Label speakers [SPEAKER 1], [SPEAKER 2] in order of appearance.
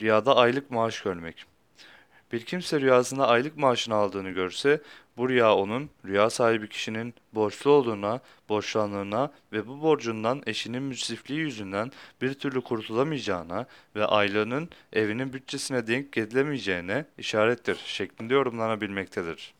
[SPEAKER 1] Rüyada aylık maaş görmek. Bir kimse rüyasında aylık maaşını aldığını görse, bu rüya onun, rüya sahibi kişinin borçlu olduğuna, borçlandığına ve bu borcundan eşinin müsrifliği yüzünden bir türlü kurtulamayacağına ve aylığının evinin bütçesine denk getilemeyeceğine işarettir şeklinde yorumlanabilmektedir.